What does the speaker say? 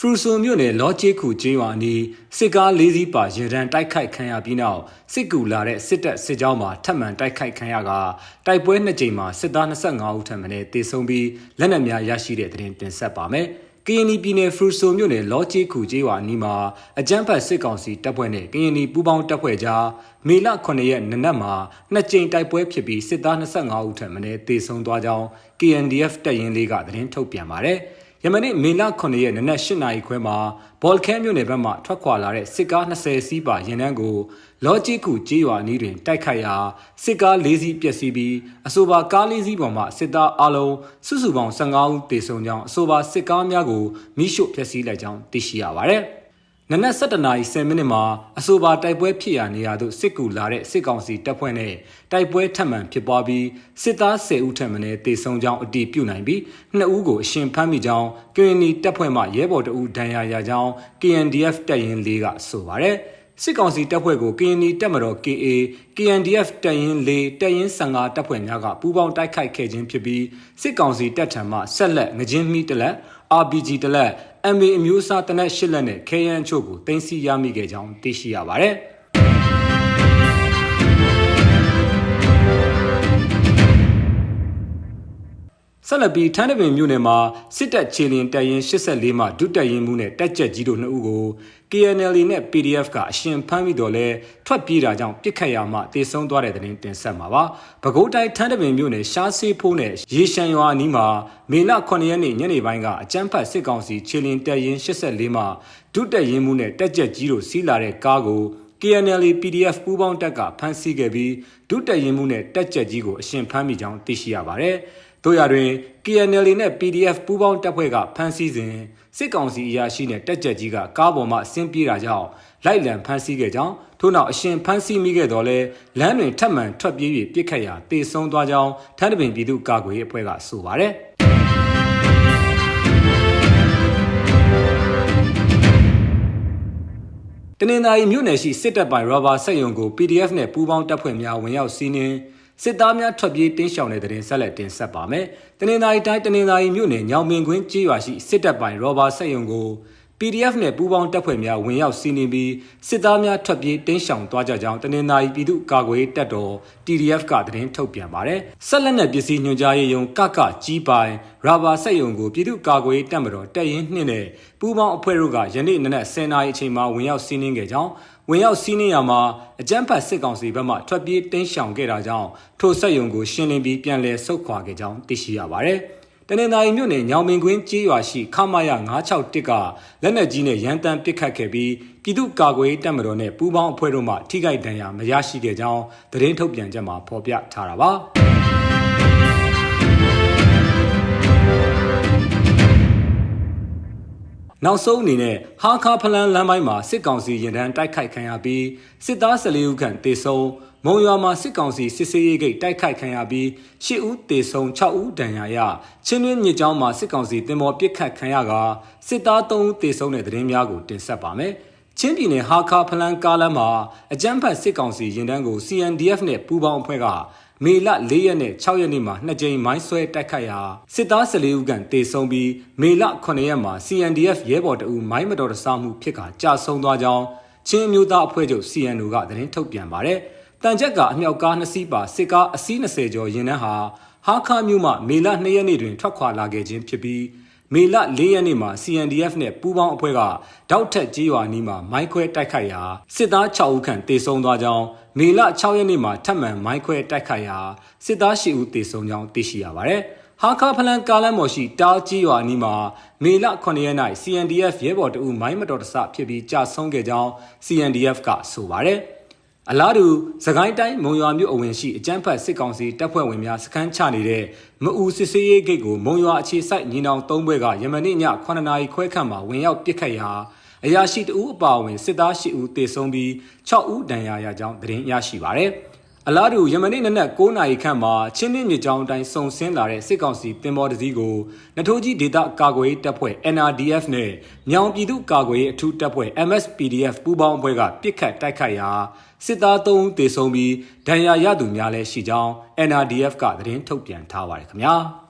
ဖရူဆိုမြို့နယ်လော့ချေခုကျေးရွာအနီးစစ်ကား၄စီးပါရေတံတိုက်ခိုက်ခံရပြီးနောက်စစ်ကူလာတဲ့စစ်တပ်စစ်ကြောင်းမှာထပ်မံတိုက်ခိုက်ခံရကတိုက်ပွဲနှစ်ကြိမ်မှာစစ်သား25ဦးထပ်မံတေဆုံးပြီးလက်နက်များရရှိတဲ့တဲ့တင်တင်ဆက်ပါမယ်။ကရင်ပြည်နယ်ဖရူဆိုမြို့နယ်လော့ချေခုကျေးရွာအနီးမှာအကြမ်းဖက်စစ်ကောင်စီတပ်ဖွဲ့နဲ့ကရင်ပူးပေါင်းတပ်ဖွဲ့ကြားမေလ9ရက်နနက်မှာနှစ်ကြိမ်တိုက်ပွဲဖြစ်ပြီးစစ်သား25ဦးထပ်မံတေဆုံးသွားကြောင်း KNDF တပ်ရင်းလေးကသတင်းထုတ်ပြန်ပါတယ်။ ယမနေ့မေလ9ရက်နနက်8နာရီခွဲမှာဘော်လ်ခဲမြို့နယ်ဘက်မှထွက်ခွာလာတဲ့စစ်ကား20စီးပါရင်နှန်းကိုလော်ဂျီကူကြေးရွာနီးတွင်တိုက်ခိုက်ရာစစ်ကား၄စီးပျက်စီးပြီးအဆိုပါကား၄စီးပေါ်မှစစ်သားအလုံးစုစုပေါင်း15ဦးသေဆုံးကြောင်းအဆိုပါစစ်ကားများကိုမိရှို့ဖျက်ဆီးလိုက်ကြောင်းသိရှိရပါတယ်။ နနက်7:10နာရီ10မိနစ်မှာအဆိုပါတိုက်ပွဲဖြစ်ရာနေရာသို့စစ်ကူလာတဲ့စစ်ကောင်စီတပ်ဖွဲ့နဲ့တိုက်ပွဲထပ်မံဖြစ်ပွားပြီးစစ်သား10ဦးထပ်မံနဲ့တေဆုံးကြောင်းအတည်ပြုနိုင်ပြီး2ဦးကိုအရှင်ဖမ်းမိကြောင်း KNY တပ်ဖွဲ့မှရဲဘော်တအူဒဏ်ရာရကြောင်း KNDF တပ်ရင်း၄ကဆိုပါတယ်စစ်ကောင်စီတပ်ဖွဲ့ကို KNY တပ်မတော် KA KNDF တပ်ရင်း၄တပ်ရင်း15တပ်ဖွဲ့များကပူးပေါင်းတိုက်ခိုက်ခဲ့ခြင်းဖြစ်ပြီးစစ်ကောင်စီတပ်ထံမှဆက်လက်ငကြင်းမိတလက် RPG တလက် MA အမျိုးအစားတနက်၈လက်နဲ့ခဲယမ်းချို့ကိုတင်စီရမိခဲ့ကြောင်းသိရှိရပါတယ်။ ဆက်လက်ပြီးထန်းတပင်မြို့နယ်မှာစစ်တပ်ခြေလျင်တပ်ရင်း84မှဒုတပ်ရင်းမှုနဲ့တပ်ကြက်ကြီးတို့နှစ်ဦးကို KNL နဲ့ PDF ကအရှင်ဖမ်းပြီးတော့လဲထွက်ပြေးတာကြောင့်ပြစ်ခတ်ရမှတေဆုံးသွားတဲ့တဲ့တင်တင်ဆက်မှာပါ။ပဲခူးတိုင်းထန်းတပင်မြို့နယ်ရှားဆေးဖိုးနဲ့ရေရှမ်းရွာအနီးမှာမေလ9ရက်နေ့ညနေပိုင်းကအကြမ်းဖက်စစ်ကောင်စီခြေလျင်တပ်ရင်း84မှဒုတပ်ရင်းမှုနဲ့တပ်ကြက်ကြီးတို့စီးလာတဲ့ကားကို KNL PDF ပူးပေါင်းတပ်ကဖမ်းဆီးခဲ့ပြီးဒုတက်ရင်မှုနဲ့တက်ကြက်ကြီးကိုအရှင်ဖမ်းမိကြောင်းသိရှိရပါတယ်။ တို့ရတွင် KNL နဲ့ PDF ပူးပေါင်းတပ်ဖွဲ့ကဖမ်းဆီးစဉ်စစ်ကောင်စီအရာရှိနဲ့တက်ကြက်ကြီးကကားပေါ်မှဆင်းပြေးတာကြောင့်လိုက်လံဖမ်းဆီးခဲ့ကြောင်းထို့နောက်အရှင်ဖမ်းဆီးမိခဲ့တော်လဲလမ်းတွင်ထပ်မံထွက်ပြေး၍ပြစ်ခတ်ရာတေဆုံးသွားကြောင်းထန်းတပင်ပြည်သူ့ကာကွယ်ရေးအဖွဲ့ကဆိုပါတယ်။တနင်္သာရီမြို့နယ်ရှိစစ်တပ်ပိုင်ရောဘာစက်ရုံကို PDF နဲ့ပူးပေါင်းတပ်ဖွဲ့များဝင်ရောက်စီးနင်း စစ်သားများထွက်ပြေးတင်းရှောင်တဲ့တဲ့တင်ဆက်လက်တင်ဆက်ပါမယ်။တနင်္သာရီတိုင်းတနင်္သာရီမြို့နယ်ညောင်ပင်ကွင်းကျေးရွာရှိစစ်တပ်ပိုင်ရောဘာစက်ရုံကို PDF နဲ့ပူးပေါင်းတပ်ဖွဲ့များဝင်ရောက်စီးနင်းပြီးစစ်သားများထွက်ပြေးတင်းရှောင်သွားကြကြောင်းတနင်္သာရီပြည်သူ့ကာကွယ်ရေးတပ်တော် TDF ကသတင်းထုတ်ပြန်ပါတယ်။ဆက်လက်နဲ့ပစ္စည်းညွှန်ကြားရေးယုံကကကြီးပိုင်ရာဘာစက်ယုံကိုပြည်သူ့ကာကွယ်ရေးတပ်မတော်တပ်ရင်းနှင့်နဲ့ပူးပေါင်းအဖွဲ့တို့ကယနေ့နနက်10:00နာရီအချိန်မှာဝင်ရောက်စီးနင်းခဲ့ကြောင်းဝင်ရောက်စီးနင်းရမှာအကြမ်းဖက်စစ်ကောင်စီဘက်မှထွက်ပြေးတင်းရှောင်ခဲ့တာကြောင့်ထိုစက်ယုံကိုရှင်းလင်းပြီးပြန်လည်ဆုတ်ခွာခဲ့ကြောင်းသိရှိရပါတယ်။ တနင်္သာရီမြို့နယ်ညောင်ပင်ကွင်းကျေးရွာရှိခမာယ961ကလက်နက်ကြီးနဲ့ရန်တမ်းပစ်ခတ်ခဲ့ပြီးပြည်သူ့ကာကွယ်ရေးတပ်မတော်နဲ့ပူးပေါင်းအဖွဲ့တို့မှထိခိုက်ဒဏ်ရာမရရှိခဲ့ကြောင်းသတင်းထုတ်ပြန်ချက်မှာဖော်ပြထားတာပါ နောက်ဆုံးအနေနဲ့ဟာခါဖလန်လမ်းပိုင်းမှာစစ်ကောင်စီရင်တန်းတိုက်ခိုက်ခံရပြီးစစ်သား14ဦးခန့်တေဆုံးမုံရွာမှာစစ်ကောင်စီစစ်ဆေးရေးဂိတ်တိုက်ခိုက်ခံရပြီး၈ဦးသေဆုံး6ဦးဒဏ်ရာရချင်းတွင်းမြစ်ကြောင်းမှာစစ်ကောင်စီတင်မော်ပစ်ခတ်ခံရကစစ်သား3ဦးသေဆုံးတဲ့သတင်းများကိုတင်ဆက်ပါမယ်။ချင်းပြည်နယ်ဟာခါဖလန်ကားလမ်းမှာအကြမ်းဖက်စစ်ကောင်စီရင်တန်းကို CNDF နဲ့ပူးပေါင်းအဖွဲ့က မေလ၄ရက်နဲ့6ရက်နေ့မှာနှစ်ကြိမ်မိုင်းဆွဲတိုက်ခိုက်ရာစစ်သား14ဦးခန့်တေဆုံးပြီးမေလ9ရက်မှာ CNDF ရဲဘော်တအူမိုင်းမတော်တဆမှုဖြစ်ကကြာဆုံးသွားကြောင်းချင်းမျိုးသားအဖွဲ့ချုပ် CNO ကသတင်းထုတ်ပြန်ပါတယ်။တန်ချက်ကအမြောက်ကားနှစ်စီးပါစစ်ကားအစီး20ကျော်ရင်နှန်းဟာဟာခါမြို့မှမေလ2ရက်နေ့တွင်ထွက်ခွာလာခဲ့ခြင်းဖြစ်ပြီး မေလ၄ရက်နေ့မှာ CNDF နဲ့ပူးပေါင်းအဖွဲ့ကတောက်ထက်ကြီးရွာနီးမှာမိုင်းခွဲတိုက်ခိုက်ရာစစ်သား6ဦးခန့်တေဆုံးသွားကြောင်းမေလ6ရက်နေ့မှာထပ်မံမိုင်းခွဲတိုက်ခိုက်ရာစစ်သား10ဦးတေဆုံးကြောင်းသိရှိရပါတယ်။ဟာခါဖလန်ကားလမ်းပေါ်ရှိတားကြီးရွာနီးမှာမေလ9ရက်နေ့ CNDF ရဲဘော်တအူမိုင်းမတော်တဆဖြစ်ပြီးကြာဆုံးခဲ့ကြောင်း CNDF ကဆိုပါတယ်။ အလားတူသခိုင်းတိုင်းမုံရွာမြို့အဝင်ရှိအကြမ်းဖက်စစ်ကောင်စီတပ်ဖွဲ့ဝင်များစခန်းချနေတဲ့မအူစစ်စေးရေးဂိတ်ကိုမုံရွာအခြေစိုက်ညီနောင်၃ဘွဲကယမနေ့ည9နာရီခွဲခန့်မှာဝင်ရောက်ပစ်ခတ်ရာအရာရှိတဦးအပါအဝင်စစ်သား၈ဦးတေဆုံးပြီး6ဦးဒဏ်ရာရကြောင်းသတင်းရရှိပါရယ် အလားတူယမနေ့နနက်9နာရီခန့်မှာချင်းနှင်းမြစ်ကြောင်းအတိုင်းစုံဆင်းလာတဲ့စစ်ကောင်စီတင်မော်တစည်းကိုနထိုးကြီးဒေသကာကွယ်ရေးတပ်ဖွဲ့ NRDF နဲ့မြောင်ပြည်သူ့ကာကွယ်ရေးအထူးတပ်ဖွဲ့ MSPDF ပူးပေါင်းအဖွဲ့ကပစ်ခတ်တိုက်ခိုက်ရာစစ်သား3ဦးသေဆုံးပြီးဒဏ်ရာရသူများလည်းရှိကြောင်း NRDF ကသတင်းထုတ်ပြန်ထားပါတယ်ခင်ဗျာ။